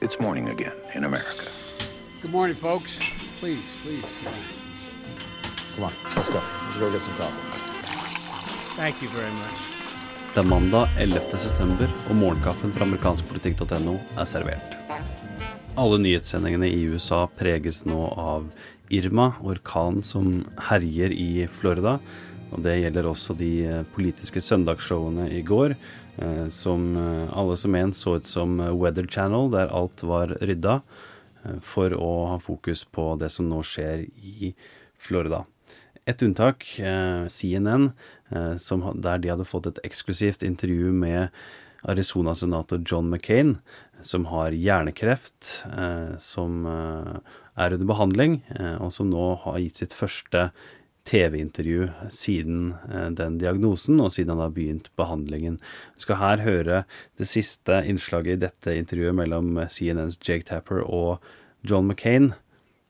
It's morning again in America. Good morning, folks. Please, please. Come on, let's go. Let's go get some coffee. Thank you very much. Det er mandag 11. september, og morgenkaffen fra amerikanskpolitikk.no er servert. Alle nyhetssendingene i USA preges nå av Irma, orkanen som herjer i Florida. Og det gjelder også de eh, politiske søndagsshowene i går, som eh, alle som en så ut som Weather Channel, der alt var rydda, for å ha fokus på det som nå skjer i Florida. Et unntak, CNN, der de hadde fått et eksklusivt intervju med Arizona-senator John McCain, som har hjernekreft, som er under behandling, og som nå har gitt sitt første TV-intervju siden eh, den diagnosen, og siden han har begynt behandlingen. Vi skal her høre det siste innslaget i dette intervjuet mellom CNNs Jake Tapper og John McCain,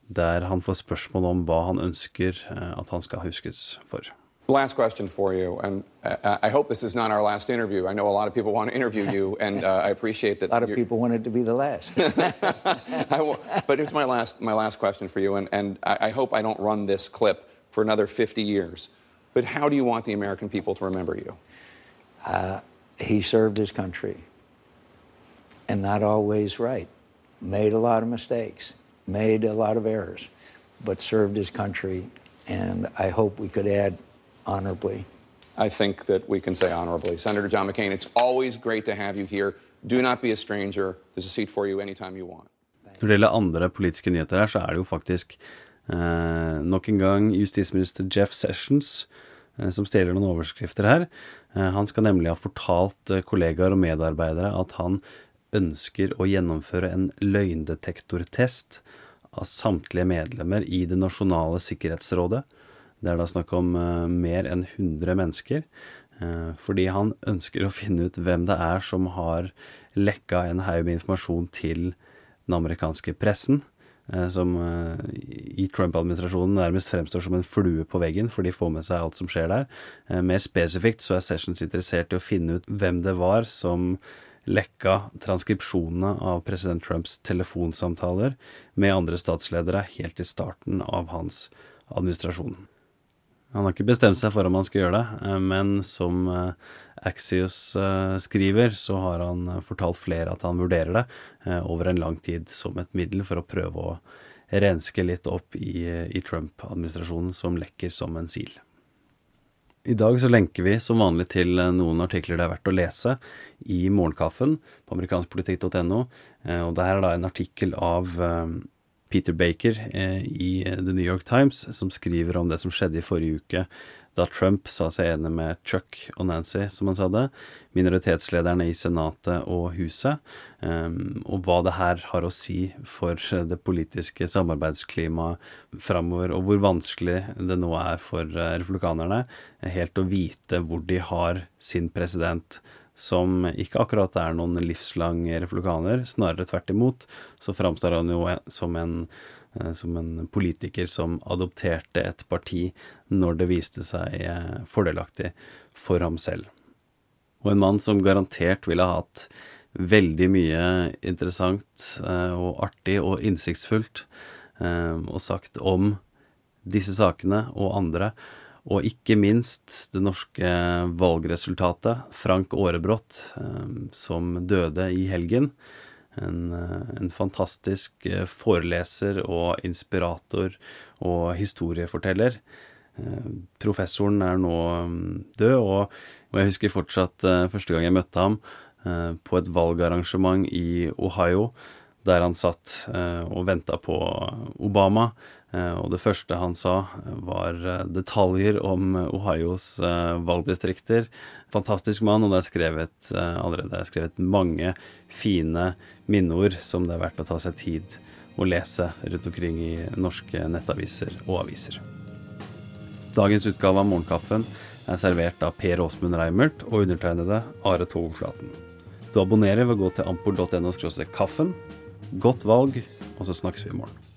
der han får spørsmål om hva han ønsker eh, at han skal huskes for. Last question for you, and uh, I hope this is not our last interview. I know a lot of people want to interview you, and uh, I appreciate that. a lot of people wanted to be the last. but it's my last, my last question for you, and, and I, I hope I don't run this clip for another 50 years. But how do you want the American people to remember you? Uh, he served his country and not always right. Made a lot of mistakes, made a lot of errors, but served his country. And I hope we could add honorably. I think that we can say honorably. Senator John McCain, it's always great to have you here. Do not be a stranger. There's a seat for you anytime you want. Når det gjelder andre politiske nyheter her, så er det jo faktisk Eh, nok en gang justisminister Jeff Sessions eh, som stjeler noen overskrifter her. Eh, han skal nemlig ha fortalt kollegaer og medarbeidere at han ønsker å gjennomføre en løgndetektortest av samtlige medlemmer i Det nasjonale sikkerhetsrådet. Det er da snakk om mer enn 100 mennesker. Fordi han ønsker å finne ut hvem det er som har lekka en haug med informasjon til den amerikanske pressen. Eh, som eh, i Trump-administrasjonen nærmest fremstår som en flue på veggen, for de får med seg alt som skjer der. Eh, mer spesifikt så er Sessions interessert i å finne ut hvem det var som lekka transkripsjonene av president Trumps telefonsamtaler med andre statsledere helt i starten av hans administrasjon. Han har ikke bestemt seg for om han skal gjøre det, men som Axios uh, skriver, så har han fortalt flere at han vurderer det over en lang tid som et middel for å prøve å renske litt opp i, i Trump-administrasjonen, som lekker som en sil. I dag så lenker vi som vanlig til noen artikler det er verdt å lese i Morgenkaffen på amerikanskpolitikk.no. Og det her er da en artikkel av Peter Baker i The New York Times som skriver om det som skjedde i forrige uke da Trump sa seg enig med Chuck og Nancy, som han sa det, minoritetslederne i Senatet og Huset, um, og hva det her har å si for det politiske samarbeidsklimaet framover, og hvor vanskelig det nå er for eh, republikanerne helt å vite hvor de har sin president som ikke akkurat er noen livslang republikaner, snarere tvert imot, så framstår han jo som en Eh, som en politiker som adopterte et parti når det viste seg eh, fordelaktig for ham selv. Og en mann som garantert ville ha hatt veldig mye interessant eh, og artig og innsiktsfullt og sagt om disse sakene og andre, og ikke minst det norske valgresultatet. Frank Aarebrot, som døde i helgen. En, eh, en, fantastisk eh, foreleser og inspirator og historieforteller. Eh, professoren er nå mm, død, og jeg husker fortsatt første gang jeg møtte ham på et valgarrangement i Ohio, der han satt og venta på Obama. Og det første han sa, var detaljer om Ohios valgdistrikter fantastisk mann, og det er skrevet allerede er skrevet mange fine minneord som det er verdt å ta seg tid å lese rundt omkring i norske nettaviser og aviser. Dagens utgave av Morgenkaffen er servert av Per Åsmund Reimert og undertegnede Are Togflaten. Du abonnerer ved å gå til ampol.no kaffen. Godt valg, og så snakkes vi i morgen.